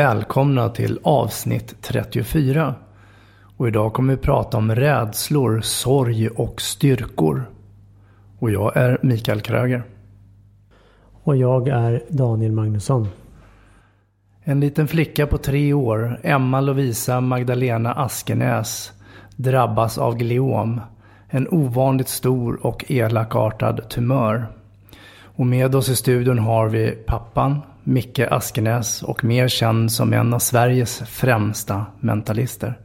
Välkomna till avsnitt 34. Och idag kommer vi prata om rädslor, sorg och styrkor. Och jag är Mikael Kröger. Och jag är Daniel Magnusson. En liten flicka på tre år, Emma Lovisa Magdalena Askenäs, drabbas av gliom. En ovanligt stor och elakartad tumör. Och med oss i studion har vi pappan, Micke Askenäs och mer känd som en av Sveriges främsta mentalister.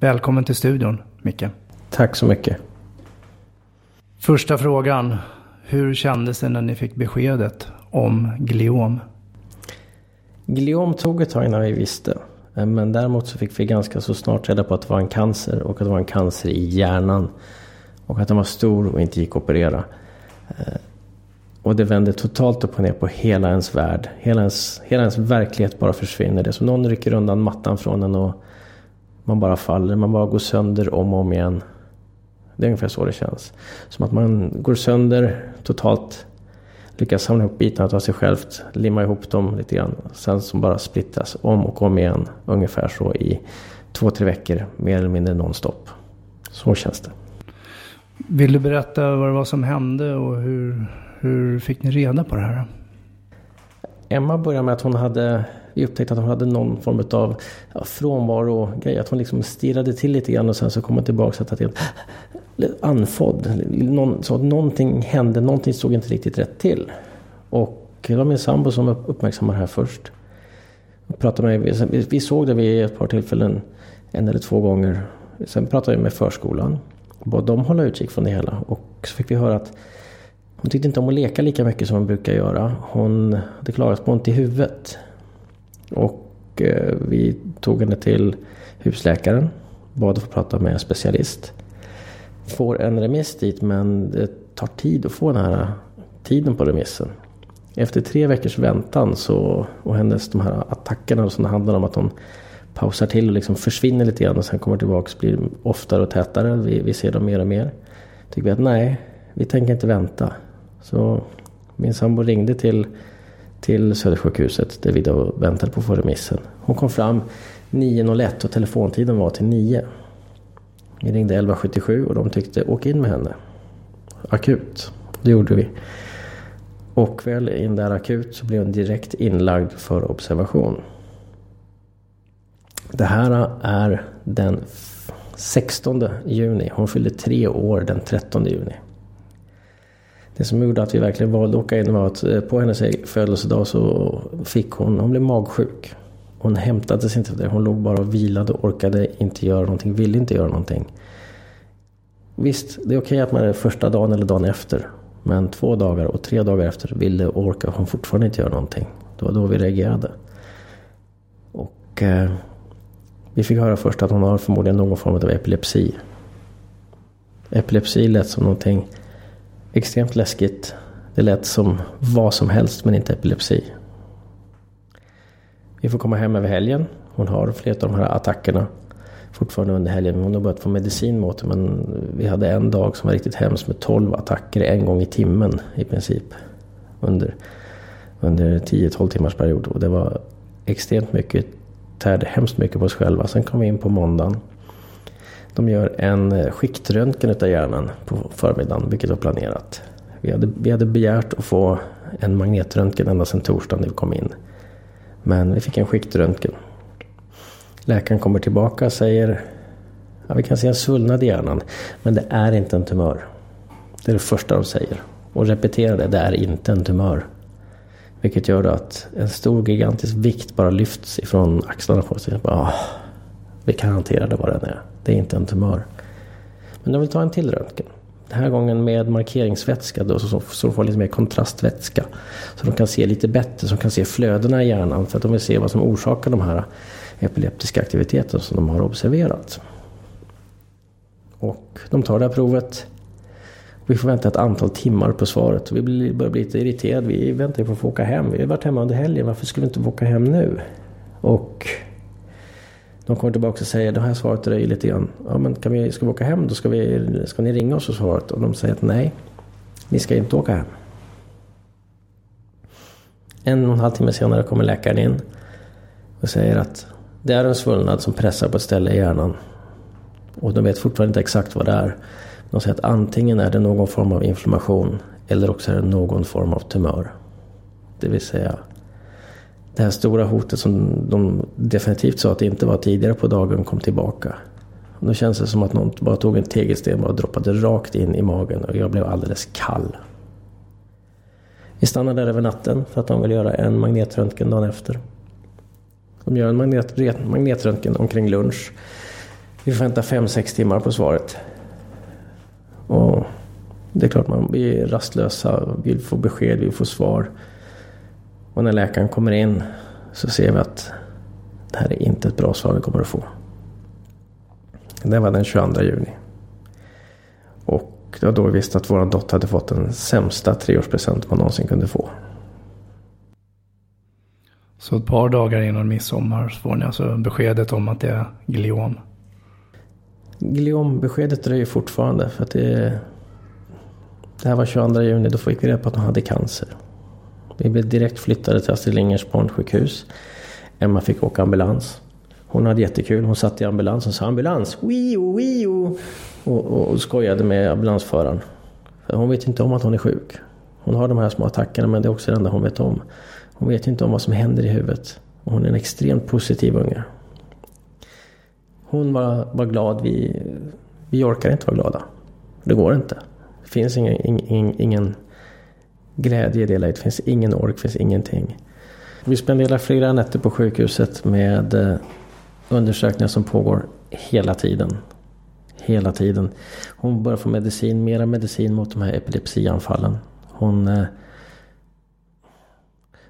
Välkommen till studion, Micke. Tack så mycket. Första frågan. Hur kändes det när ni fick beskedet om gliom? Gliom tog ett tag innan vi visste. Men däremot så fick vi ganska så snart reda på att det var en cancer och att det var en cancer i hjärnan. Och att den var stor och inte gick att operera. Och det vänder totalt upp och ner på hela ens värld. Hela ens, hela ens verklighet bara försvinner. Det är som någon rycker undan mattan från en och man bara faller. Man bara går sönder om och om igen. Det är ungefär så det känns. Som att man går sönder totalt. Lyckas samla ihop bitarna av sig självt. Limma ihop dem lite grann. Sen som bara splittas om och om igen. Ungefär så i två, tre veckor. Mer eller mindre nonstop. Så känns det. Vill du berätta vad det var som hände och hur, hur fick ni reda på det här? Emma började med att hon hade, vi upptäckte att hon hade någon form av ja, frånvaro grej. Att hon liksom stirrade till lite grann och sen så kom hon tillbaka och att andfådd. Någon, så att någonting hände, någonting stod inte riktigt rätt till. Och det var min sambo som uppmärksammade det här först. pratade med, vi, vi såg det vid ett par tillfällen, en eller två gånger. Sen pratade vi med förskolan. Bad dem hålla utkik från det hela. Och så fick vi höra att hon tyckte inte om att leka lika mycket som hon brukar göra. Hon hade klarat på ont i huvudet. Och eh, vi tog henne till husläkaren. Bad att få prata med en specialist. Får en remiss dit men det tar tid att få den här tiden på remissen. Efter tre veckors väntan så, och hennes de här attackerna som det handlar om att hon pausar till och liksom försvinner lite grann och sen kommer tillbaka blir oftare och tätare. Vi, vi ser dem mer och mer. Tycker vi att nej, vi tänker inte vänta. Så min sambo ringde till, till Södersjukhuset där vi då väntade på att få remissen. Hon kom fram 9.01 och telefontiden var till 9. Vi ringde 1177 och de tyckte åk in med henne. Akut. Det gjorde vi. Och väl in där akut så blev hon direkt inlagd för observation. Det här är den 16 juni. Hon fyllde tre år den 13 juni. Det som gjorde att vi verkligen valde att åka in var att eh, på hennes födelsedag så fick hon, hon blev magsjuk. Hon hämtade sig inte för det. Hon låg bara och vilade, och orkade inte göra någonting, ville inte göra någonting. Visst, det är okej att man är första dagen eller dagen efter. Men två dagar och tre dagar efter ville och orkade hon fortfarande inte göra någonting. Det var då vi reagerade. Och eh, vi fick höra först att hon har förmodligen någon form av epilepsi. Epilepsi lät som någonting extremt läskigt. Det lät som vad som helst men inte epilepsi. Vi får komma hem över helgen. Hon har flera av de här attackerna fortfarande under helgen. Hon har börjat få medicin mot det men vi hade en dag som var riktigt hemskt med 12 attacker en gång i timmen i princip. Under, under 10-12 timmars period. Och det var extremt mycket tärde hemskt mycket på oss själva. Sen kom vi in på måndagen. De gör en eh, skiktröntgen utav hjärnan på förmiddagen, vilket var planerat. Vi hade, vi hade begärt att få en magnetröntgen ända sedan torsdagen när vi kom in. Men vi fick en skiktröntgen. Läkaren kommer tillbaka och säger ja, vi kan se en svullnad i hjärnan, men det är inte en tumör. Det är det första de säger. Och repeterar det, det är inte en tumör. Vilket gör att en stor gigantisk vikt bara lyfts ifrån axlarna på oss. Bara, ah, vi kan hantera det vad den är. Det är inte en tumör. Men de vill ta en till röntgen. Den här gången med markeringsvätska då, så, så de får lite mer kontrastvätska. Så de kan se lite bättre, så de kan se flödena i hjärnan. För att de vill se vad som orsakar de här epileptiska aktiviteterna som de har observerat. Och de tar det här provet. Vi får vänta ett antal timmar på svaret. Vi börjar bli lite irriterade. Vi väntar på att få åka hem. Vi har varit hemma under helgen. Varför skulle vi inte få åka hem nu? Och de kommer tillbaka och säger det här svaret dröjer lite grann. Ja men kan vi, ska vi åka hem då? Ska, vi, ska ni ringa oss och svaret? Och de säger att nej, ni ska inte åka hem. En och en halv timme senare kommer läkaren in och säger att det är en svullnad som pressar på ett ställe i hjärnan. Och de vet fortfarande inte exakt vad det är. De säger att antingen är det någon form av inflammation eller också är det någon form av tumör. Det vill säga det här stora hotet som de definitivt sa att det inte var tidigare på dagen kom tillbaka. Då känns det som att någon bara tog en tegelsten och droppade rakt in i magen och jag blev alldeles kall. Vi stannade där över natten för att de vill göra en magnetröntgen dagen efter. De gör en magnet, magnetröntgen omkring lunch. Vi får vänta 5-6 timmar på svaret. Och det är klart man blir rastlösa, vill få besked, vill få svar. Och när läkaren kommer in så ser vi att det här är inte ett bra svar vi kommer att få. Det var den 22 juni. Och det var då vi visste att vår dotter hade fått den sämsta treårspresent man någonsin kunde få. Så ett par dagar innan midsommar så får ni alltså beskedet om att det är gliom? Gliombeskedet dröjer fortfarande för att det... Det här var 22 juni, då fick vi reda på att hon hade cancer. Vi blev direkt flyttade till Astrid Lindgrens barnsjukhus. Emma fick åka ambulans. Hon hade jättekul. Hon satt i ambulansen och sa ambulans, wio, wio. Och, och, och skojade med ambulansföraren. För hon vet inte om att hon är sjuk. Hon har de här små attackerna men det är också det enda hon vet om. Hon vet inte om vad som händer i huvudet. Och hon är en extremt positiv unge. Hon var, var glad. Vi, vi orkar inte vara glada. Det går inte. Det finns ingen, ingen, ingen glädje i det läget. Det finns ingen ork, det finns ingenting. Vi spenderar flera nätter på sjukhuset med eh, undersökningar som pågår hela tiden. Hela tiden. Hon börjar få medicin, mera medicin mot de här epilepsianfallen. Hon, eh,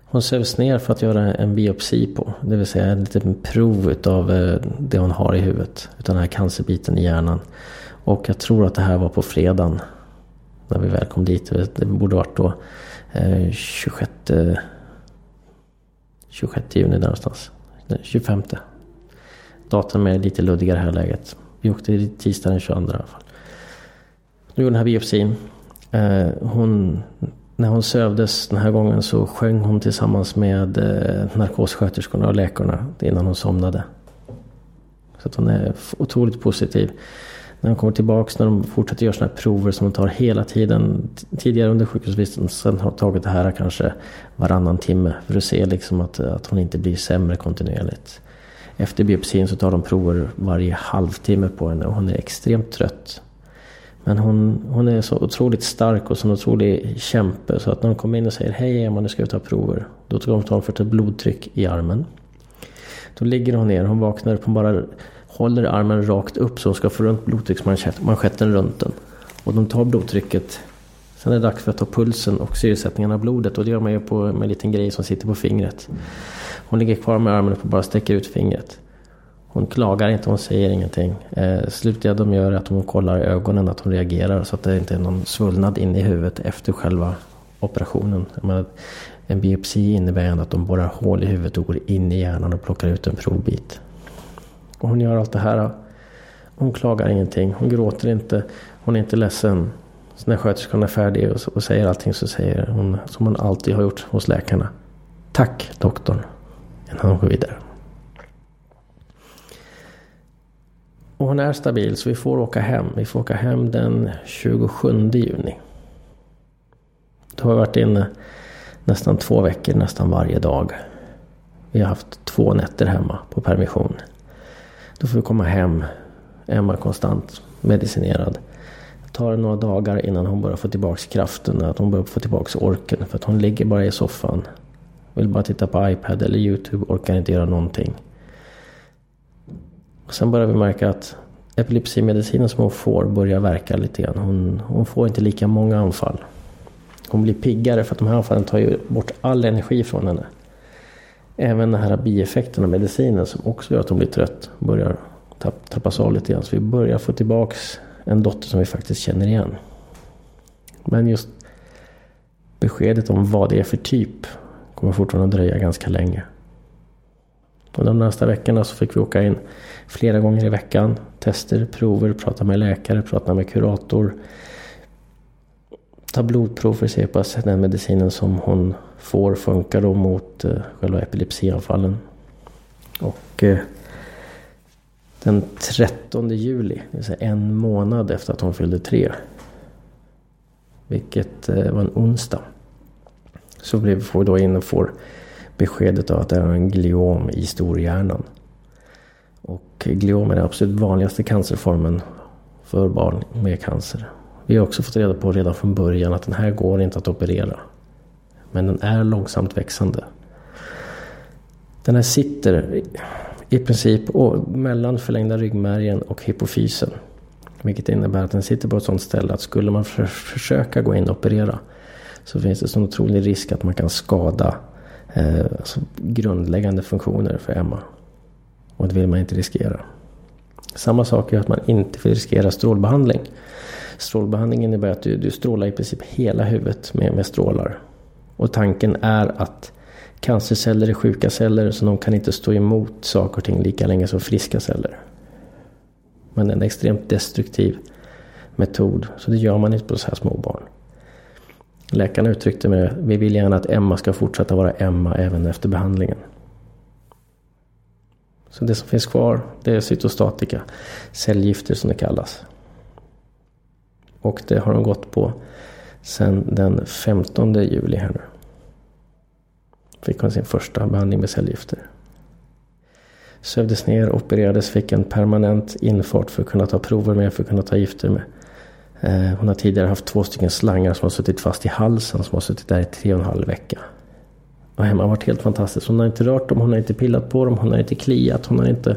hon sövs ner för att göra en biopsi på. Det vill säga en liten prov utav eh, det hon har i huvudet. Utav den här cancerbiten i hjärnan. Och jag tror att det här var på fredagen när vi väl kom dit. Det borde varit då eh, 26, 26 juni där någonstans. 25. Datum är lite luddigare i det här läget. Vi åkte tisdag den 22 i alla fall. Nu gjorde den här biopsin. Eh, hon, när hon sövdes den här gången så sjöng hon tillsammans med eh, narkossköterskorna och läkarna innan hon somnade. Så att hon är otroligt positiv när de kommer tillbaks, när de fortsätter göra sådana här prover som de tar hela tiden. Tidigare under sjukhusvistelsen har tagit det här kanske varannan timme för att se liksom att, att hon inte blir sämre kontinuerligt. Efter biopsin så tar de prover varje halvtimme på henne och hon är extremt trött. Men hon, hon är så otroligt stark och så otrolig kämpe så att när hon kommer in och säger Hej Emma, nu ska vi ta prover. Då tar de för att ta blodtryck i armen. Då ligger hon ner, hon vaknar upp, hon bara håller armen rakt upp så hon ska få runt blodtrycksmanschetten runt den. Och de tar blodtrycket. Sen är det dags för att ta pulsen och syresättningen av blodet och det gör man ju på, med en liten grej som sitter på fingret. Hon ligger kvar med armen upp och bara sträcker ut fingret. Hon klagar inte, hon säger ingenting. Eh, slutliga de gör är att hon kollar i ögonen, att hon reagerar så att det inte är någon svullnad inne i huvudet efter själva operationen. Menar, en biopsi innebär ändå att de borrar hål i huvudet och går in i hjärnan och plockar ut en provbit. Och hon gör allt det här. Hon klagar ingenting. Hon gråter inte. Hon är inte ledsen. Så när sköterskan är färdig och, och säger allting så säger hon som hon alltid har gjort hos läkarna. Tack doktorn. Innan hon går vidare. Och hon är stabil så vi får åka hem. Vi får åka hem den 27 juni. Då har vi varit inne nästan två veckor nästan varje dag. Vi har haft två nätter hemma på permission. Då får vi komma hem. Emma konstant medicinerad. Det tar några dagar innan hon börjar få tillbaka kraften. Att hon börjar få tillbaka orken. För att hon ligger bara i soffan. Vill bara titta på iPad eller YouTube. Orkar inte göra någonting. Och sen börjar vi märka att epilepsimedicinen som hon får börjar verka lite grann. Hon, hon får inte lika många anfall. Hon blir piggare för att de här anfallen tar ju bort all energi från henne. Även den här bieffekten av medicinen som också gör att hon blir trött börjar tappas av lite grann. Så vi börjar få tillbaks en dotter som vi faktiskt känner igen. Men just beskedet om vad det är för typ kommer fortfarande att dröja ganska länge. Under de nästa veckorna så fick vi åka in flera gånger i veckan. Tester, prover, prata med läkare, prata med kurator. Ta blodprov för att se på den medicinen som hon får funkar då mot eh, själva epilepsianfallen. Och eh, den 13 juli, det vill säga en månad efter att hon fyllde tre. Vilket eh, var en onsdag. Så vi då in och får beskedet av att det är en gliom i storhjärnan. Och gliom är den absolut vanligaste cancerformen för barn med cancer. Vi har också fått reda på redan från början att den här går inte att operera. Men den är långsamt växande. Den här sitter i princip mellan förlängda ryggmärgen och hypofysen. Vilket innebär att den sitter på ett sådant ställe att skulle man för försöka gå in och operera så finns det sån otrolig risk att man kan skada eh, alltså grundläggande funktioner för Emma. Och det vill man inte riskera. Samma sak är att man inte vill riskera strålbehandling. Strålbehandling innebär att du, du strålar i princip hela huvudet med, med strålar. Och tanken är att cancerceller är sjuka celler så de kan inte stå emot saker och ting lika länge som friska celler. Men det är en extremt destruktiv metod. Så det gör man inte på så här små barn. Läkarna uttryckte med det. vi vill gärna att Emma ska fortsätta vara Emma även efter behandlingen. Så det som finns kvar det är cytostatika, cellgifter som det kallas. Och det har de gått på Sen den 15 juli här nu. Fick hon sin första behandling med cellgifter. Sövdes ner, opererades, fick en permanent infart för att kunna ta prover med, för att kunna ta gifter med. Eh, hon har tidigare haft två stycken slangar som har suttit fast i halsen som har suttit där i tre och en halv vecka. Och hemma har varit helt fantastiskt. Hon har inte rört dem, hon har inte pillat på dem, hon har inte kliat, hon har inte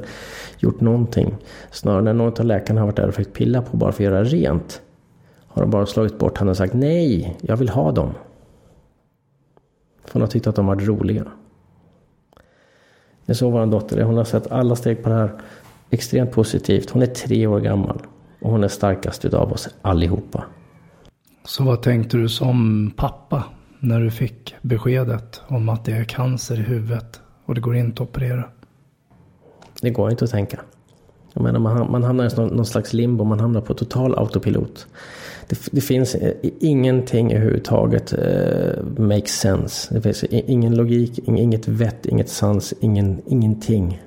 gjort någonting. Snarare när någon av läkarna har varit där och försökt pilla på bara för att göra rent. Har de bara slagit bort henne och sagt nej, jag vill ha dem. För hon har tyckt att de varit roliga. Det är så vår dotter är. Hon har sett alla steg på det här extremt positivt. Hon är tre år gammal. Och hon är starkast utav oss allihopa. Så vad tänkte du som pappa när du fick beskedet om att det är cancer i huvudet och det går inte att operera? Det går inte att tänka. Jag menar, man, hamnar i någon, någon slags limbo, man hamnar på total autopilot. Det, det finns eh, ingenting överhuvudtaget eh, makes sense. Det finns ingen logik, inget vett, inget sans, ingen, ingenting.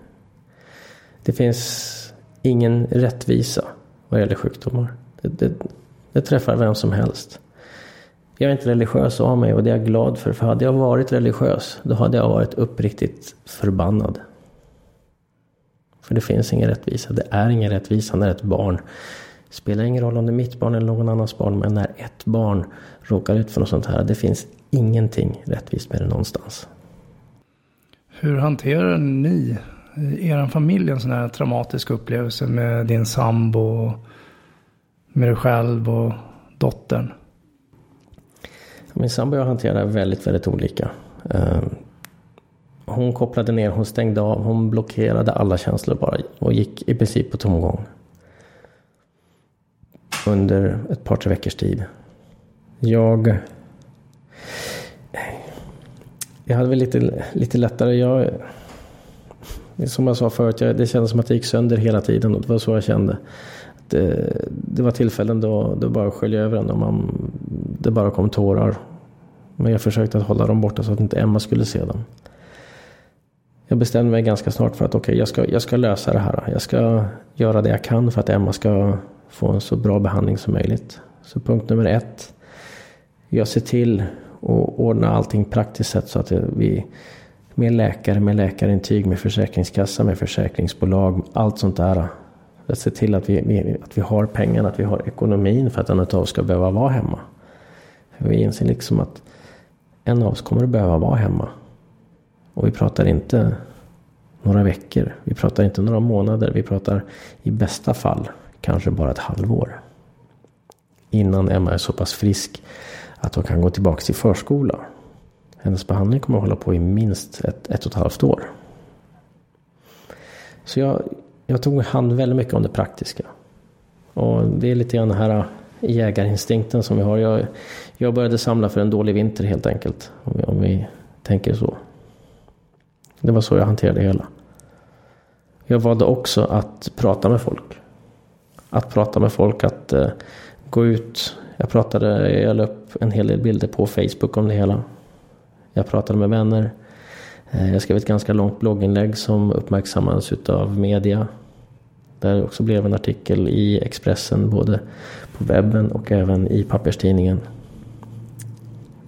Det finns ingen rättvisa vad gäller sjukdomar. Det, det, det träffar vem som helst. Jag är inte religiös av mig och det är jag glad för. För hade jag varit religiös då hade jag varit uppriktigt förbannad. För det finns ingen rättvisa. Det är ingen rättvisa när ett barn spelar ingen roll om det är mitt barn eller någon annans barn. Men när ett barn råkar ut för något sånt här. Det finns ingenting rättvist med det någonstans. Hur hanterar ni i er familj en sån här traumatisk upplevelse med din sambo, med dig själv och dottern? Min sambo och jag hanterar det väldigt, väldigt olika. Ehm, hon kopplade ner, hon stängde av, hon blockerade alla känslor bara och gick i princip på tomgång. Under ett par, tre veckors tid. Jag... Jag hade väl lite, lite lättare. Jag, som jag sa förut, jag, det kändes som att det gick sönder hela tiden och det var så jag kände. Det, det var tillfällen då det bara sköljde över en och man, det bara kom tårar. Men jag försökte att hålla dem borta så att inte Emma skulle se dem. Jag bestämde mig ganska snart för att okej, okay, jag, ska, jag ska lösa det här. Jag ska, göra det jag kan för att Emma ska få en så bra behandling som möjligt. Så punkt nummer ett. Jag ser till att ordna allting praktiskt sett så att vi med läkare, med läkarintyg, med försäkringskassa, med försäkringsbolag, allt sånt där. Jag ser till att vi, att vi har pengarna, att vi har ekonomin för att en av oss ska behöva vara hemma. För vi inser liksom att en av oss kommer att behöva vara hemma. Och vi pratar inte några veckor. Vi pratar inte några månader. Vi pratar i bästa fall kanske bara ett halvår. Innan Emma är så pass frisk att hon kan gå tillbaka till förskola. Hennes behandling kommer att hålla på i minst ett, ett och ett halvt år. Så jag, jag tog hand väldigt mycket om det praktiska. Och det är lite grann den här jägarinstinkten som vi har. Jag, jag började samla för en dålig vinter helt enkelt. Om vi, om vi tänker så. Det var så jag hanterade det hela. Jag valde också att prata med folk. Att prata med folk, att eh, gå ut. Jag pratade, jag la upp en hel del bilder på Facebook om det hela. Jag pratade med vänner. Eh, jag skrev ett ganska långt blogginlägg som uppmärksammades utav media. Där det också blev en artikel i Expressen både på webben och även i papperstidningen.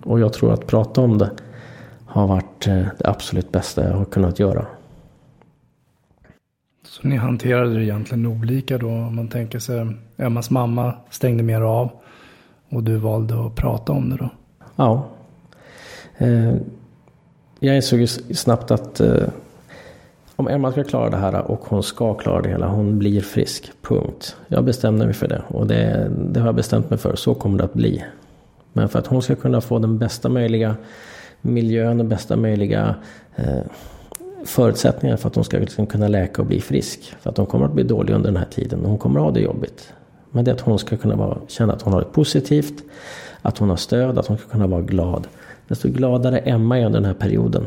Och jag tror att prata om det har varit eh, det absolut bästa jag har kunnat göra. Så ni hanterade det egentligen olika då? Om man tänker sig Emmas mamma stängde mer av och du valde att prata om det då? Ja. Eh, jag insåg ju snabbt att eh, om Emma ska klara det här och hon ska klara det hela, hon blir frisk. Punkt. Jag bestämde mig för det och det, det har jag bestämt mig för. Så kommer det att bli. Men för att hon ska kunna få den bästa möjliga miljön, den bästa möjliga eh, förutsättningar för att hon ska liksom kunna läka och bli frisk. För att hon kommer att bli dålig under den här tiden och hon kommer att ha det jobbigt. Men det är att hon ska kunna vara, känna att hon har det positivt, att hon har stöd, att hon ska kunna vara glad. Desto gladare Emma är under den här perioden,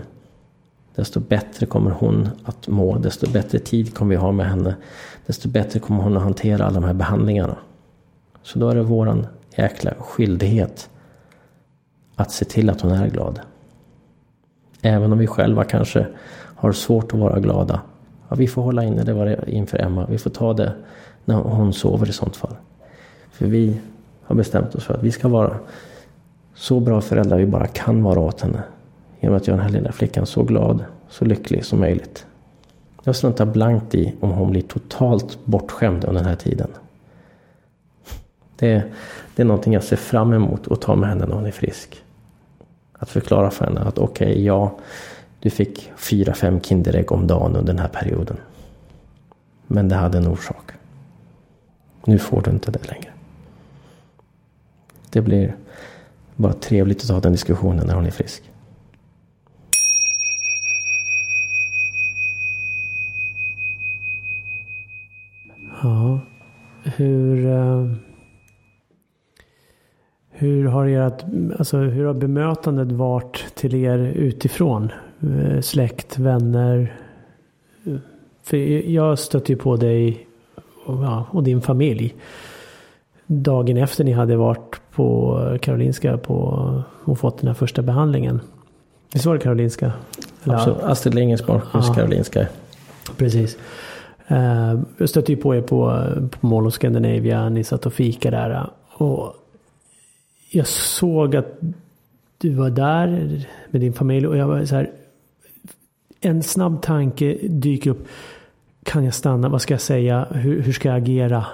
desto bättre kommer hon att må, desto bättre tid kommer vi ha med henne, desto bättre kommer hon att hantera alla de här behandlingarna. Så då är det våran jäkla skyldighet att se till att hon är glad. Även om vi själva kanske har svårt att vara glada. Ja, vi får hålla inne det var inför Emma. Vi får ta det när hon sover i sånt fall. För vi har bestämt oss för att vi ska vara så bra föräldrar vi bara kan vara åt henne. Genom att göra den här lilla flickan så glad, så lycklig som möjligt. Jag struntar blankt i om hon blir totalt bortskämd under den här tiden. Det, det är någonting jag ser fram emot att ta med henne när hon är frisk. Att förklara för henne att okej, okay, ja, du fick fyra, fem Kinderägg om dagen under den här perioden. Men det hade en orsak. Nu får du inte det längre. Det blir bara trevligt att ta den diskussionen när hon är frisk. Ja, hur... Eh, hur har, ert, alltså, hur har bemötandet varit till er utifrån? Eh, släkt, vänner. För jag stötte ju på dig och, ja, och din familj. Dagen efter ni hade varit på Karolinska på, och fått den här första behandlingen. Visst var det Karolinska? Absolut. Astrid Lindgrens barnsjukhus. Karolinska. Precis. Eh, jag stötte ju på er på, på Mall of Scandinavia. Ni satt och fika där. Och jag såg att du var där med din familj och jag var så här en snabb tanke dyker upp. Kan jag stanna? Vad ska jag säga? Hur, hur ska jag agera?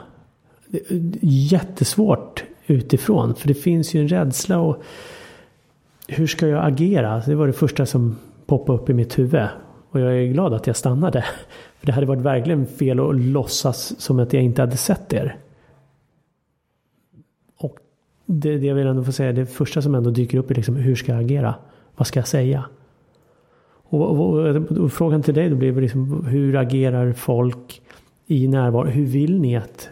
Jättesvårt utifrån. För det finns ju en rädsla. och Hur ska jag agera? Det var det första som poppade upp i mitt huvud. Och jag är glad att jag stannade. För det hade varit verkligen fel att låtsas som att jag inte hade sett er. Och det, det jag vill ändå få säga, det första som ändå dyker upp är liksom hur ska jag agera? Vad ska jag säga? Och, och, och, frågan till dig då blir liksom, hur agerar folk i närvaro? Hur vill ni att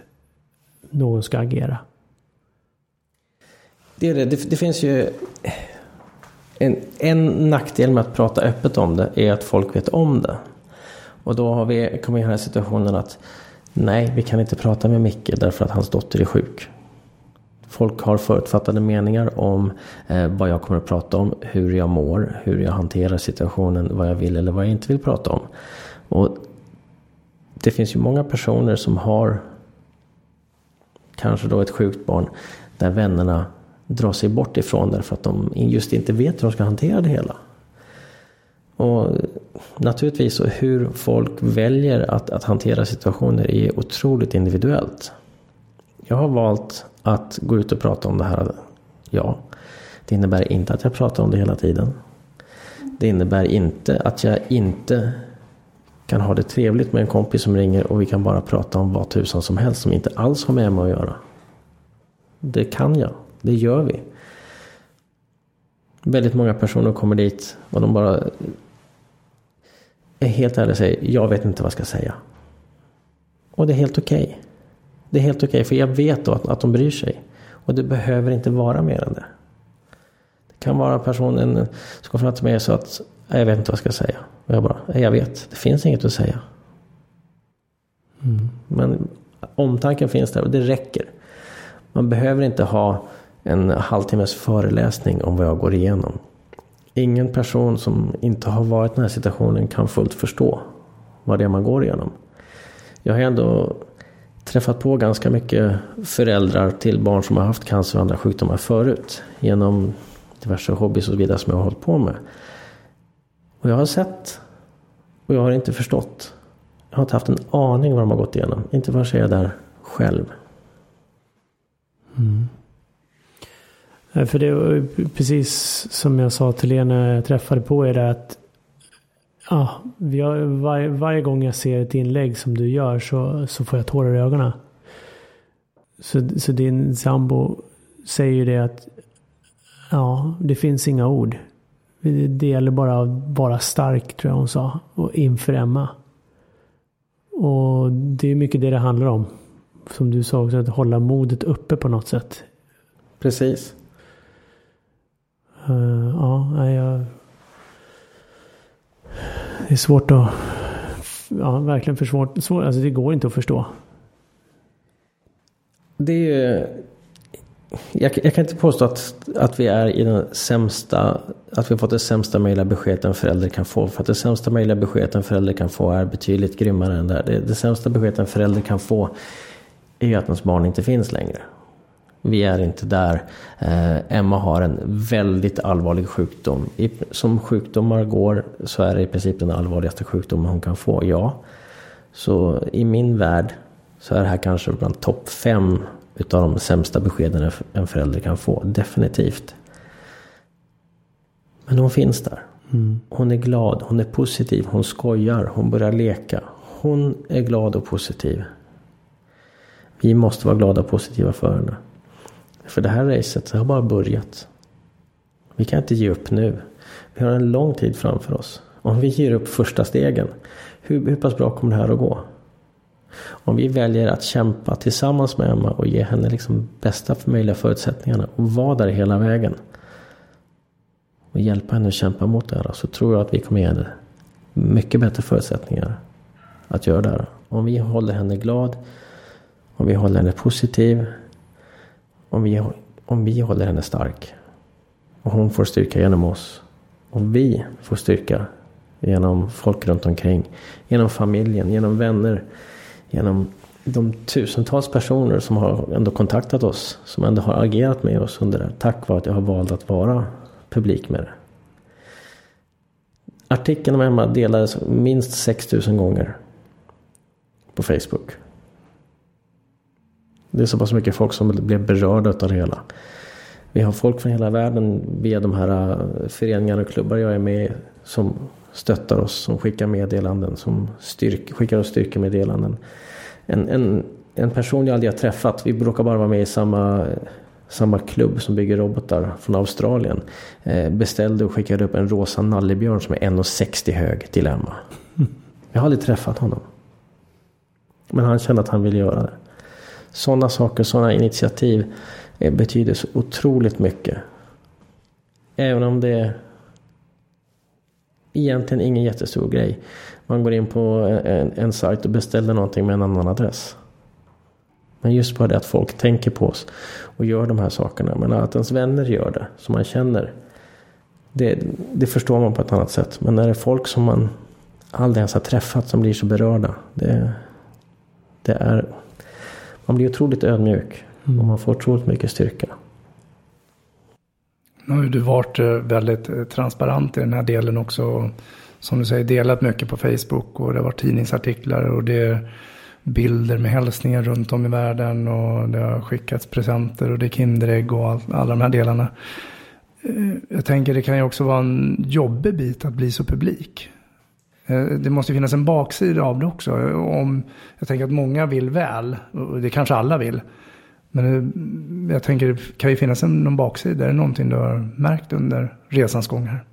någon ska agera? Det, är det. det, det finns ju en, en nackdel med att prata öppet om det är att folk vet om det. Och då har vi kommit i den här situationen att nej, vi kan inte prata med Micke därför att hans dotter är sjuk. Folk har förutfattade meningar om eh, vad jag kommer att prata om, hur jag mår, hur jag hanterar situationen, vad jag vill eller vad jag inte vill prata om. Och det finns ju många personer som har kanske då ett sjukt barn där vännerna drar sig bort ifrån därför att de just inte vet hur de ska hantera det hela. Och naturligtvis så hur folk väljer att, att hantera situationer är otroligt individuellt. Jag har valt att gå ut och prata om det här. Ja, det innebär inte att jag pratar om det hela tiden. Det innebär inte att jag inte kan ha det trevligt med en kompis som ringer och vi kan bara prata om vad tusan som helst som inte alls har med mig att göra. Det kan jag. Det gör vi. Väldigt många personer kommer dit och de bara är helt ärliga och säger jag vet inte vad jag ska säga. Och det är helt okej. Okay. Det är helt okej okay, för jag vet då att, att de bryr sig. Och det behöver inte vara mer än det. Det kan vara personen som kommer fram till mig och säger att jag vet inte vad jag ska säga. Och jag bara, jag vet, det finns inget att säga. Mm. Men omtanken finns där och det räcker. Man behöver inte ha en halvtimmes föreläsning om vad jag går igenom. Ingen person som inte har varit i den här situationen kan fullt förstå vad det är man går igenom. Jag har ändå träffat på ganska mycket föräldrar till barn som har haft cancer och andra sjukdomar förut. Genom diverse hobbys och så vidare som jag har hållit på med. Och jag har sett och jag har inte förstått. Jag har inte haft en aning vad de har gått igenom. Inte förrän jag är där själv. Mm. För det var precis som jag sa till er när jag träffade på er att ja, var, varje gång jag ser ett inlägg som du gör så, så får jag tårar i ögonen. Så, så din sambo säger ju det att ja, det finns inga ord. Det gäller bara att vara stark, tror jag hon sa. Och inför Emma. Och det är mycket det det handlar om. Som du sa också, att hålla modet uppe på något sätt. Precis. Uh, ja, jag... Det är svårt att... Ja, verkligen för svårt. svårt. Alltså det går inte att förstå. Det är ju jag, jag, kan inte påstå att, att vi är i den sämsta, att vi har fått det sämsta möjliga beskedet en förälder kan få. För att det sämsta möjliga beskedet en förälder kan få är betydligt grymmare än det här. Det, det sämsta beskedet en förälder kan få är att ens barn inte finns längre. Vi är inte där. Eh, Emma har en väldigt allvarlig sjukdom. Som sjukdomar går så är det i princip den allvarligaste sjukdomen hon kan få, ja. Så i min värld så är det här kanske bland topp fem utav de sämsta beskeden en förälder kan få. Definitivt. Men hon finns där. Mm. Hon är glad, hon är positiv, hon skojar, hon börjar leka. Hon är glad och positiv. Vi måste vara glada och positiva för henne. För det här racet har bara börjat. Vi kan inte ge upp nu. Vi har en lång tid framför oss. Om vi ger upp första stegen, hur, hur pass bra kommer det här att gå? Om vi väljer att kämpa tillsammans med Emma och ge henne liksom bästa möjliga förutsättningarna och vara där hela vägen. Och hjälpa henne att kämpa mot det här så tror jag att vi kommer ge henne mycket bättre förutsättningar att göra det här. Om vi håller henne glad, om vi håller henne positiv, om vi, om vi håller henne stark. Och hon får styrka genom oss. Och vi får styrka genom folk runt omkring. Genom familjen, genom vänner genom de tusentals personer som har ändå kontaktat oss. Som ändå har agerat med oss under det här. Tack vare att jag har valt att vara publik med det. Artikeln om Emma delades minst 6000 gånger. På Facebook. Det är så pass mycket folk som blev berörda av det hela. Vi har folk från hela världen via de här äh, föreningarna och klubbar jag är med som stöttar oss, som skickar meddelanden, som styrk, skickar oss styrkemeddelanden. En, en, en person jag aldrig har träffat, vi råkar bara vara med i samma, samma klubb som bygger robotar från Australien. Eh, beställde och skickade upp en rosa nallebjörn som är 1,60 hög till Emma. Jag har aldrig träffat honom. Men han kände att han ville göra det. Sådana saker, sådana initiativ eh, betyder så otroligt mycket. Även om det egentligen ingen jättestor grej. Man går in på eh, en, en sajt och beställer någonting med en annan adress. Men just bara det att folk tänker på oss och gör de här sakerna. Men att ens vänner gör det, som man känner. Det, det förstår man på ett annat sätt. Men när det är folk som man aldrig ens har träffat som blir så berörda. Det, Det är, man blir otroligt ödmjuk mm. och man får otroligt mycket styrka. Nu har du varit eh, väldigt eh, transparent i den här delen också. Som du säger, delat mycket på Facebook och det har varit tidningsartiklar och det är bilder med hälsningar runt om i världen och det har skickats presenter och det är Kinderägg och all, alla de här delarna. Eh, jag tänker det kan ju också vara en jobbig bit att bli så publik. Eh, det måste finnas en baksida av det också. Om, jag tänker att många vill väl, och det kanske alla vill. Men eh, jag tänker, kan ju finnas en, någon baksida? Är det någonting du har märkt under resans gång här?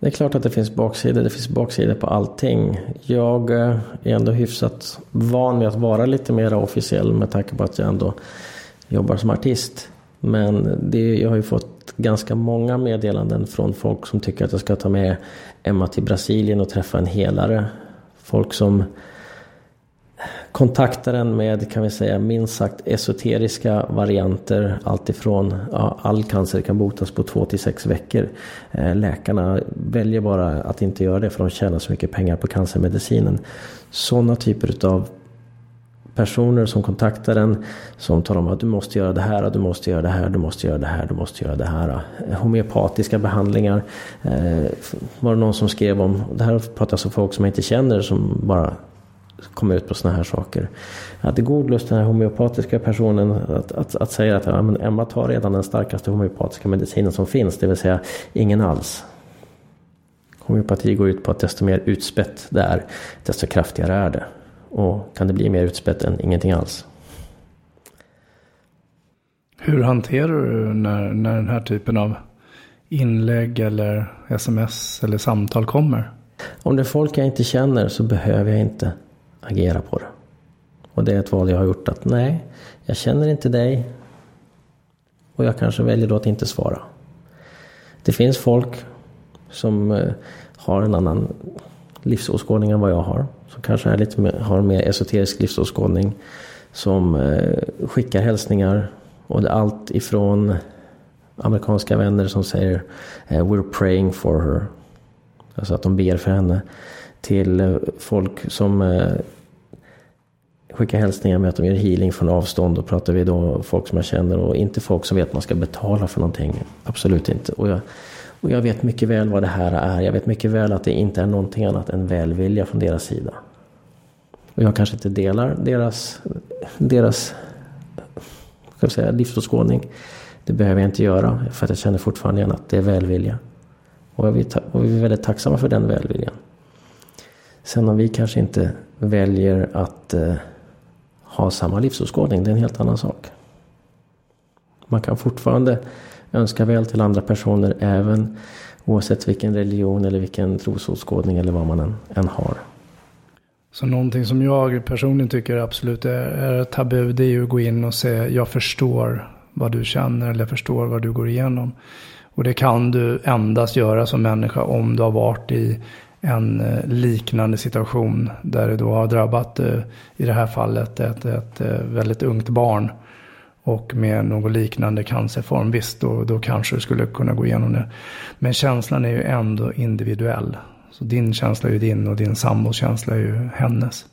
Det är klart att det finns baksidor. Det finns baksidor på allting. Jag eh, är ändå hyfsat van vid att vara lite mer officiell med tanke på att jag ändå jobbar som artist. Men det, jag har ju fått ganska många meddelanden från folk som tycker att jag ska ta med Emma till Brasilien och träffa en helare. Folk som kontaktar en med, kan vi säga, minst sagt esoteriska varianter. Alltifrån ja, all cancer kan botas på två till sex veckor. Eh, läkarna väljer bara att inte göra det för de tjänar så mycket pengar på cancermedicinen. Sådana typer av personer som kontaktar en som talar om att du måste göra det här, du måste göra det här, du måste göra det här, du måste göra det här. Eh, homeopatiska behandlingar eh, var det någon som skrev om. Det här pratar om alltså folk som jag inte känner som bara kommer ut på sådana här saker. Jag hade god lust den här homeopatiska personen att, att, att säga att ja, men Emma tar redan den starkaste homeopatiska medicinen som finns, det vill säga ingen alls. Homeopati går ut på att desto mer utspätt det är, desto kraftigare är det. Och kan det bli mer utspätt än ingenting alls? Hur hanterar du när, när den här typen av inlägg eller sms eller samtal kommer? Om det är folk jag inte känner så behöver jag inte agera på det. Och det är ett val jag har gjort att nej, jag känner inte dig. Och jag kanske väljer då att inte svara. Det finns folk som eh, har en annan livsåskådning än vad jag har. Som kanske är lite mer, har en mer esoterisk livsåskådning. Som eh, skickar hälsningar. Och det är allt ifrån amerikanska vänner som säger eh, We're praying for her. Alltså att de ber för henne till eh, folk som eh, skickar hälsningar med att de gör healing från avstånd. Och pratar vi då folk som jag känner och inte folk som vet att man ska betala för någonting. Absolut inte. Och jag, och jag vet mycket väl vad det här är. Jag vet mycket väl att det inte är någonting annat än välvilja från deras sida. Och jag kanske inte delar deras, deras ska säga, livsåskådning. Det behöver jag inte göra för att jag känner fortfarande igen att det är välvilja. Och vi är väldigt tacksamma för den välviljan. Sen om vi kanske inte väljer att eh, ha samma livsåskådning, det är en helt annan sak. Man kan fortfarande önska väl till andra personer även oavsett vilken religion eller vilken trosåskådning eller vad man än, än har. Så någonting som jag personligen tycker absolut är, är tabu det är ju att gå in och säga jag förstår vad du känner eller jag förstår vad du går igenom. Och det kan du endast göra som människa om du har varit i en eh, liknande situation där det då har drabbat eh, i det här fallet ett, ett eh, väldigt ungt barn och med någon liknande cancerform. Visst, då, då kanske du skulle kunna gå igenom det. Men känslan är ju ändå individuell. Så din känsla är ju din och din sambos känsla är ju hennes.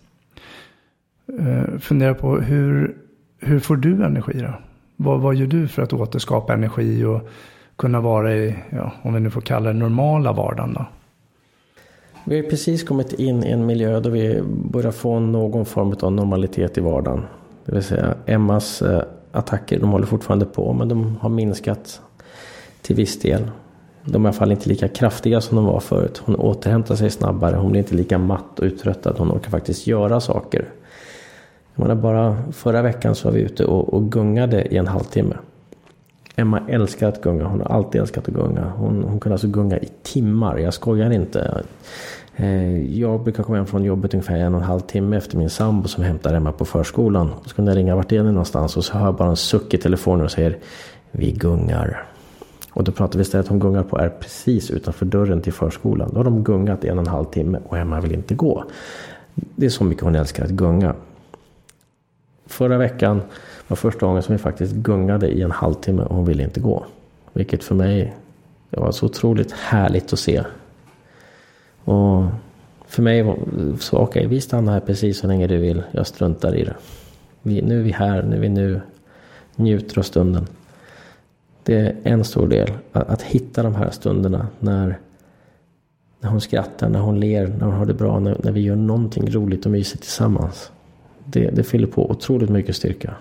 Uh, fundera på hur, hur får du energi då? Vad, vad gör du för att återskapa energi och kunna vara i, ja, om vi nu får kalla det normala vardagen då? Vi har precis kommit in i en miljö där vi börjar få någon form av normalitet i vardagen. Det vill säga Emmas eh, attacker, de håller fortfarande på men de har minskat till viss del. De är i alla fall inte lika kraftiga som de var förut. Hon återhämtar sig snabbare, hon blir inte lika matt och uttröttad. Hon orkar faktiskt göra saker. Jag menar bara förra veckan så var vi ute och, och gungade i en halvtimme. Emma älskar att gunga. Hon har alltid älskat att gunga. Hon, hon kunde alltså gunga i timmar. Jag skojar inte. Eh, jag brukar komma hem från jobbet ungefär en och en halv timme efter min sambo som hämtar Emma på förskolan. Så kunde jag ringa vart är ni någonstans och så hör jag bara en suck i telefonen och säger Vi gungar. Och då pratar vi istället hon gungar på är precis utanför dörren till förskolan. Då har de gungat i en och en halv timme och Emma vill inte gå. Det är så mycket hon älskar att gunga. Förra veckan var första gången som vi faktiskt gungade i en halvtimme och hon ville inte gå. Vilket för mig det var så otroligt härligt att se. Och för mig så okej, okay, vi stannar här precis så länge du vill. Jag struntar i det. Vi, nu är vi här, nu är vi nu. Njuter av stunden. Det är en stor del. Att, att, hitta de här stunderna när, när hon skrattar, när hon ler, när hon har det bra, när, när vi gör någonting roligt och mysigt tillsammans. Det, det fyller på otroligt mycket styrka.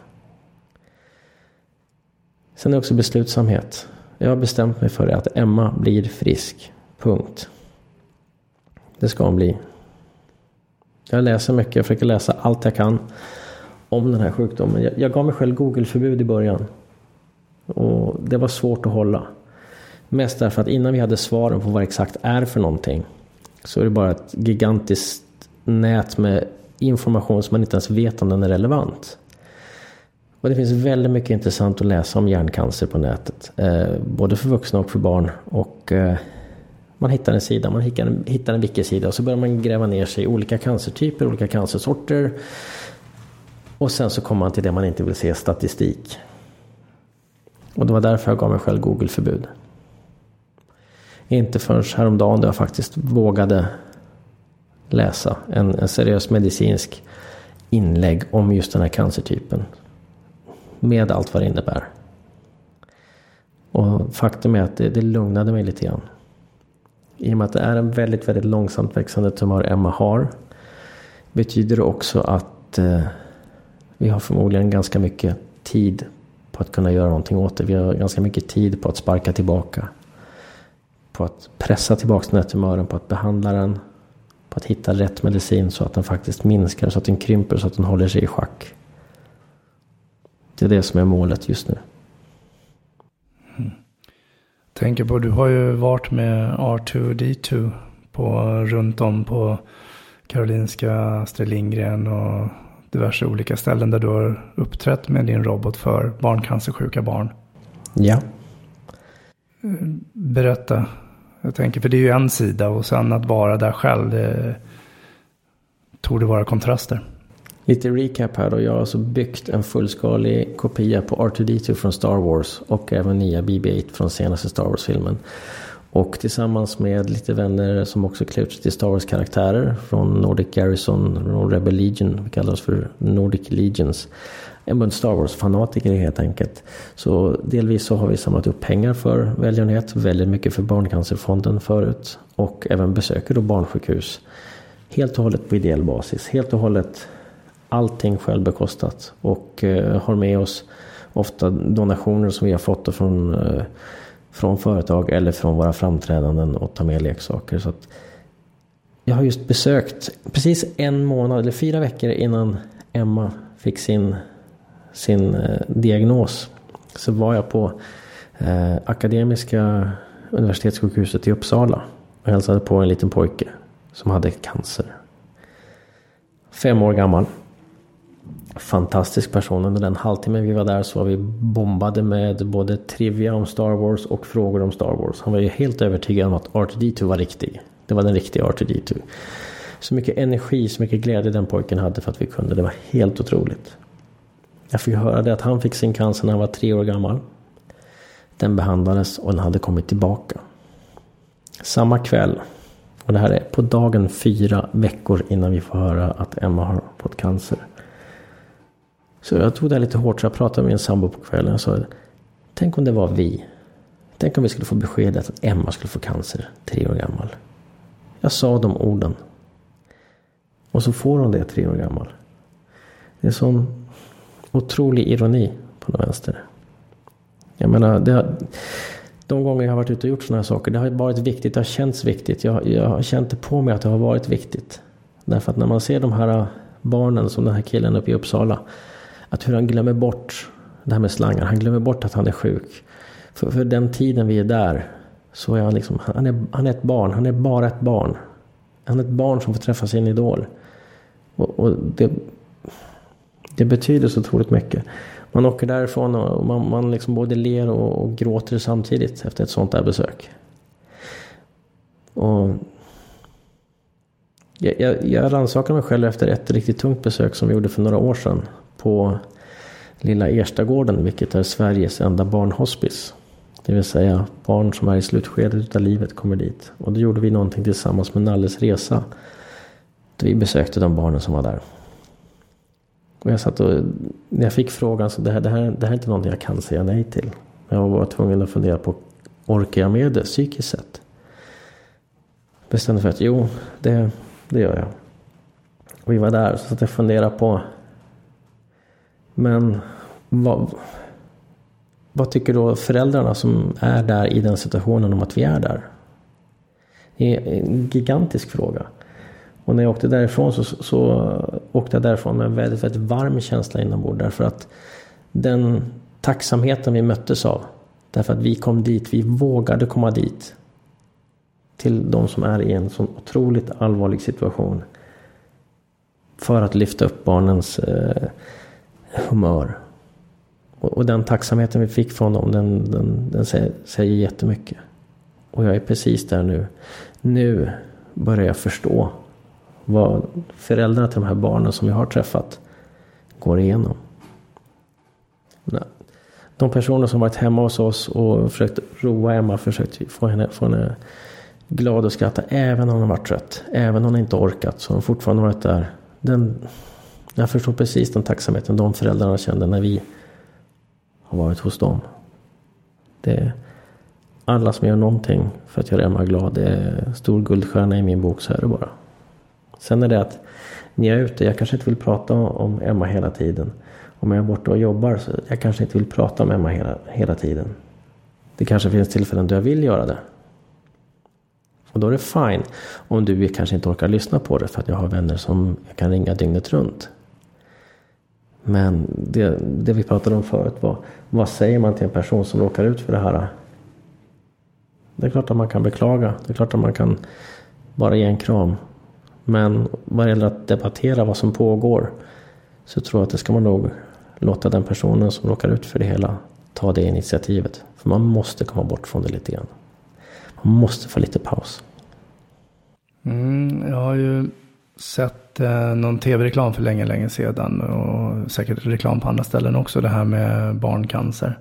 Sen är det också beslutsamhet. Jag har bestämt mig för att Emma blir frisk. Punkt. Det ska hon bli. Jag läser mycket, jag försöker läsa allt jag kan om den här sjukdomen. Jag, jag gav mig själv Google-förbud i början. Och det var svårt att hålla. Mest därför att innan vi hade svaren på vad det exakt är för någonting så är det bara ett gigantiskt nät med information som man inte ens vet om den är relevant. Och det finns väldigt mycket intressant att läsa om hjärncancer på nätet. Eh, både för vuxna och för barn. Och eh, man hittar en sida, man hittar en, hittar en wiki-sida och så börjar man gräva ner sig i olika cancertyper, olika cancersorter. Och sen så kommer man till det man inte vill se, statistik. Och det var därför jag gav mig själv Google-förbud. Inte förrän häromdagen då jag faktiskt vågade läsa en, en seriös medicinsk inlägg om just den här cancertypen. Med allt vad det innebär. Och faktum är att det, det lugnade mig lite grann. I och med att det är en väldigt, väldigt långsamt växande tumör Emma har. Betyder det också att eh, vi har förmodligen ganska mycket tid på att kunna göra någonting åt det. Vi har ganska mycket tid på att sparka tillbaka. På att pressa tillbaka den här tumören, på att behandla den. På att hitta rätt medicin så att den faktiskt minskar, så att den krymper, så att den håller sig i schack. Det är det som är målet just nu. Tänker på, du har ju varit med R2D2 på, runt om på Karolinska, Astrid Lindgren och diverse olika ställen där du har uppträtt med din robot för barncancersjuka barn. Ja. Berätta. Jag tänker, för det är ju en sida och sen att vara där själv, det tog det vara kontraster. Lite recap här då. Jag har alltså byggt en fullskalig kopia på R2D2 från Star Wars och även nya BB-8 från senaste Star Wars-filmen. Och tillsammans med lite vänner som också klär ut sig till Star Wars-karaktärer från Nordic Garrison, från Rebel Legion, vi kallar oss för Nordic Legions. En bunt Star Wars-fanatiker helt enkelt. Så delvis så har vi samlat upp pengar för välgörenhet, väldigt mycket för Barncancerfonden förut. Och även besöker då barnsjukhus. Helt och hållet på ideell basis, helt och hållet allting självbekostat. Och eh, har med oss ofta donationer som vi har fått från eh, från företag eller från våra framträdanden och ta med leksaker. Så att jag har just besökt, precis en månad eller fyra veckor innan Emma fick sin, sin eh, diagnos. Så var jag på eh, Akademiska universitetssjukhuset i Uppsala och hälsade på en liten pojke som hade cancer. Fem år gammal fantastisk person. Under den halvtimmen vi var där så var vi bombade med både trivia om Star Wars och frågor om Star Wars. Han var ju helt övertygad om att R2D2 var riktig. Det var den riktiga R2D2. Så mycket energi, så mycket glädje den pojken hade för att vi kunde. Det var helt otroligt. Jag fick höra det att han fick sin cancer när han var tre år gammal. Den behandlades och den hade kommit tillbaka. Samma kväll, och det här är på dagen fyra veckor innan vi får höra att Emma har fått cancer. Så jag tog det lite hårt så jag pratade med min sambo på kvällen och sa Tänk om det var vi. Tänk om vi skulle få beskedet att Emma skulle få cancer, tre år gammal. Jag sa de orden. Och så får hon det, tre år gammal. Det är sån otrolig ironi på något vänster. Jag menar, det har, de gånger jag har varit ute och gjort sådana här saker, det har varit viktigt, det har känts viktigt. Jag, jag har känt det på mig att det har varit viktigt. Därför att när man ser de här barnen som den här killen uppe i Uppsala att hur han glömmer bort det här med slangar. Han glömmer bort att han är sjuk. För, för den tiden vi är där så är han liksom, han är, han är ett barn. Han är bara ett barn. Han är ett barn som får träffa sin idol. Och, och det, det betyder så otroligt mycket. Man åker därifrån och man, man liksom både ler och, och, gråter samtidigt efter ett sånt där besök. Och jag, jag, jag rannsakar mig själv efter ett riktigt tungt besök som vi gjorde för några år sedan på Lilla Erstagården, vilket är Sveriges enda barnhospice. Det vill säga barn som är i slutskedet av livet kommer dit. Och då gjorde vi någonting tillsammans med Nalles Resa. vi besökte de barnen som var där. Och jag satt och, när jag fick frågan så det här, det här, det här är inte någonting jag kan säga nej till. Jag var tvungen att fundera på, orkar jag med det psykiskt sett? Bestämde för att jo, det, det gör jag. Och vi var där så att jag funderade på, men vad, vad tycker då föräldrarna som är där i den situationen om att vi är där? Det är en gigantisk fråga. Och när jag åkte därifrån så, så åkte jag därifrån med en väldigt, väldigt varm känsla inombords. Därför att den tacksamheten vi möttes av. Därför att vi kom dit, vi vågade komma dit. Till de som är i en sån otroligt allvarlig situation. För att lyfta upp barnens eh, humör. Och, och, den tacksamheten vi fick från dem, den, den, den säger, säger jättemycket. Och jag är precis där nu. Nu börjar jag förstå vad föräldrarna till de här barnen som jag har träffat går igenom. De personer som varit hemma hos oss och försökt roa Emma, försökt få henne, få henne glad och skratta även om hon varit trött. Även om hon inte orkat så har hon fortfarande varit där. Den, jag förstår precis den tacksamheten de föräldrarna kände när vi har varit hos dem. Det är alla som gör någonting för att göra Emma glad. Det är stor guldstjärna i min bok, så är det bara. Sen är det att när jag är ute, jag kanske inte vill prata om Emma hela tiden. Om jag är borta och jobbar så jag kanske inte vill prata om Emma hela, hela tiden. Det kanske finns tillfällen då jag vill göra det. Och då är det fine om du kanske inte orkar lyssna på det för att jag har vänner som jag kan ringa dygnet runt. Men det, det vi pratade om förut var, vad säger man till en person som råkar ut för det här? Det är klart att man kan beklaga. Det är klart att man kan bara ge en kram. Men vad gäller att debattera vad som pågår så tror jag att det ska man nog låta den personen som råkar ut för det hela ta det initiativet. För man måste komma bort från det lite grann. Man måste få lite paus. Mm, jag har ju sett eh, någon tv-reklam för länge, länge sedan och säkert reklam på andra ställen också. Det här med barncancer.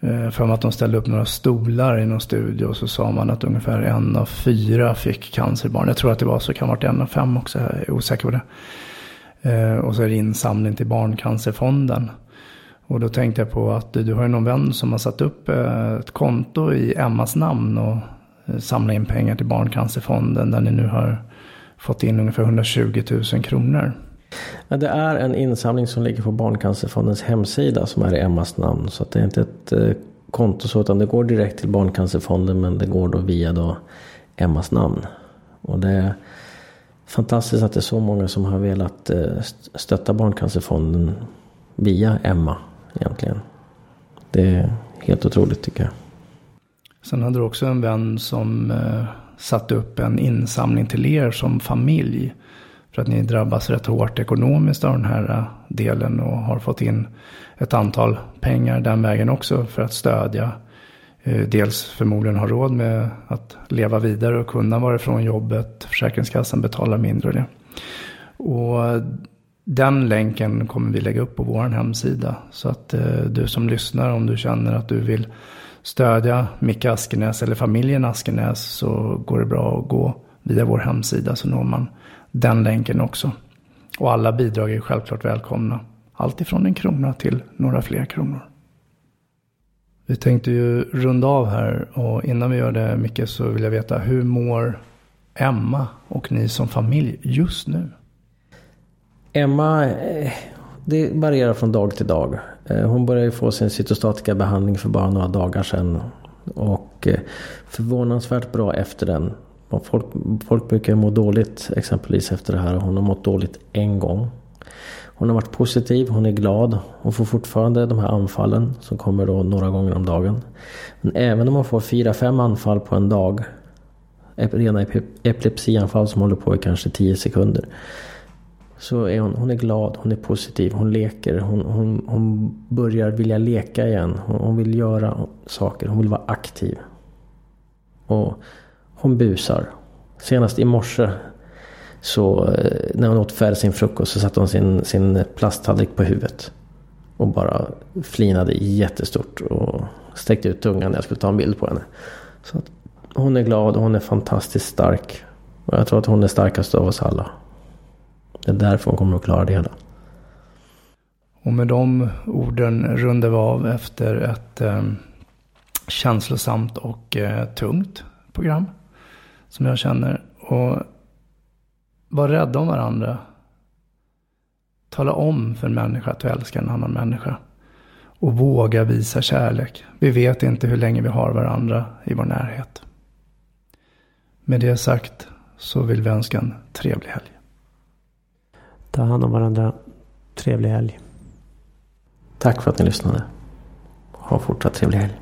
Eh, för att de ställde upp några stolar i någon studio och så sa man att ungefär en av fyra fick cancerbarn. Jag tror att det var så, kan ha varit en av fem också, jag är osäker på det. Eh, och så är det insamling till Barncancerfonden. Och då tänkte jag på att du har ju någon vän som har satt upp eh, ett konto i Emmas namn och eh, samlat in pengar till Barncancerfonden där ni nu har fått in ungefär 120 000 kronor. Ja, det är en insamling som ligger på Barncancerfondens hemsida som är i Emmas namn. Så det är inte ett eh, konto så utan det går direkt till Barncancerfonden men det går då via då Emmas namn. Och det är fantastiskt att det är så många som har velat eh, stötta Barncancerfonden via Emma egentligen. Det är helt otroligt tycker jag. Sen hade du också en vän som eh, Satt upp en insamling till er som familj. För att ni drabbas rätt hårt ekonomiskt av den här eh, delen och har fått in ett antal pengar den vägen också för att stödja. Eh, dels förmodligen ha råd med att leva vidare och kunna vara ifrån jobbet. Försäkringskassan betalar mindre och det. Och den länken kommer vi lägga upp på vår hemsida. Så att eh, du som lyssnar, om du känner att du vill stödja Micke Askenäs eller familjen Askenäs så går det bra att gå via vår hemsida så når man den länken också. Och alla bidrag är självklart välkomna. Allt ifrån en krona till några fler kronor. Vi tänkte ju runda av här och innan vi gör det Micke så vill jag veta hur mår Emma och ni som familj just nu? Emma, eh, det varierar från dag till dag. Eh, hon började få sin cytostatika behandling för bara några dagar sedan. Och eh, förvånansvärt bra efter den. Folk, folk brukar må dåligt exempelvis efter det här. Hon har mått dåligt en gång. Hon har varit positiv, hon är glad. Hon får fortfarande de här anfallen som kommer då några gånger om dagen. Men även om hon får fyra fem anfall på en dag. Rena epilepsianfall som håller på i kanske 10 sekunder. Så är hon, hon är glad, hon är positiv, hon leker, hon, hon, hon börjar vilja leka igen. Hon, hon vill göra saker, hon vill vara aktiv. Och hon busar. Senast i morse så eh, när hon åt färdigt sin frukost så satte hon sin, sin plasttallrik på huvudet. Och bara flinade jättestort och sträckte ut tungan när jag skulle ta en bild på henne. Så att hon är glad och hon är fantastiskt stark. Och jag tror att hon är starkast av oss alla. Det är därför hon kommer att klara det hela. Och med de orden rundar vi av efter ett eh, känslosamt och eh, tungt program. Som jag känner. Och var rädda om varandra. Tala om för en människa att du älskar en annan människa. Och våga visa kärlek. Vi vet inte hur länge vi har varandra i vår närhet. Med det sagt så vill vi önska en trevlig helg. Ta hand om varandra. Trevlig helg. Tack för att ni lyssnade. Ha fortsatt trevlig helg.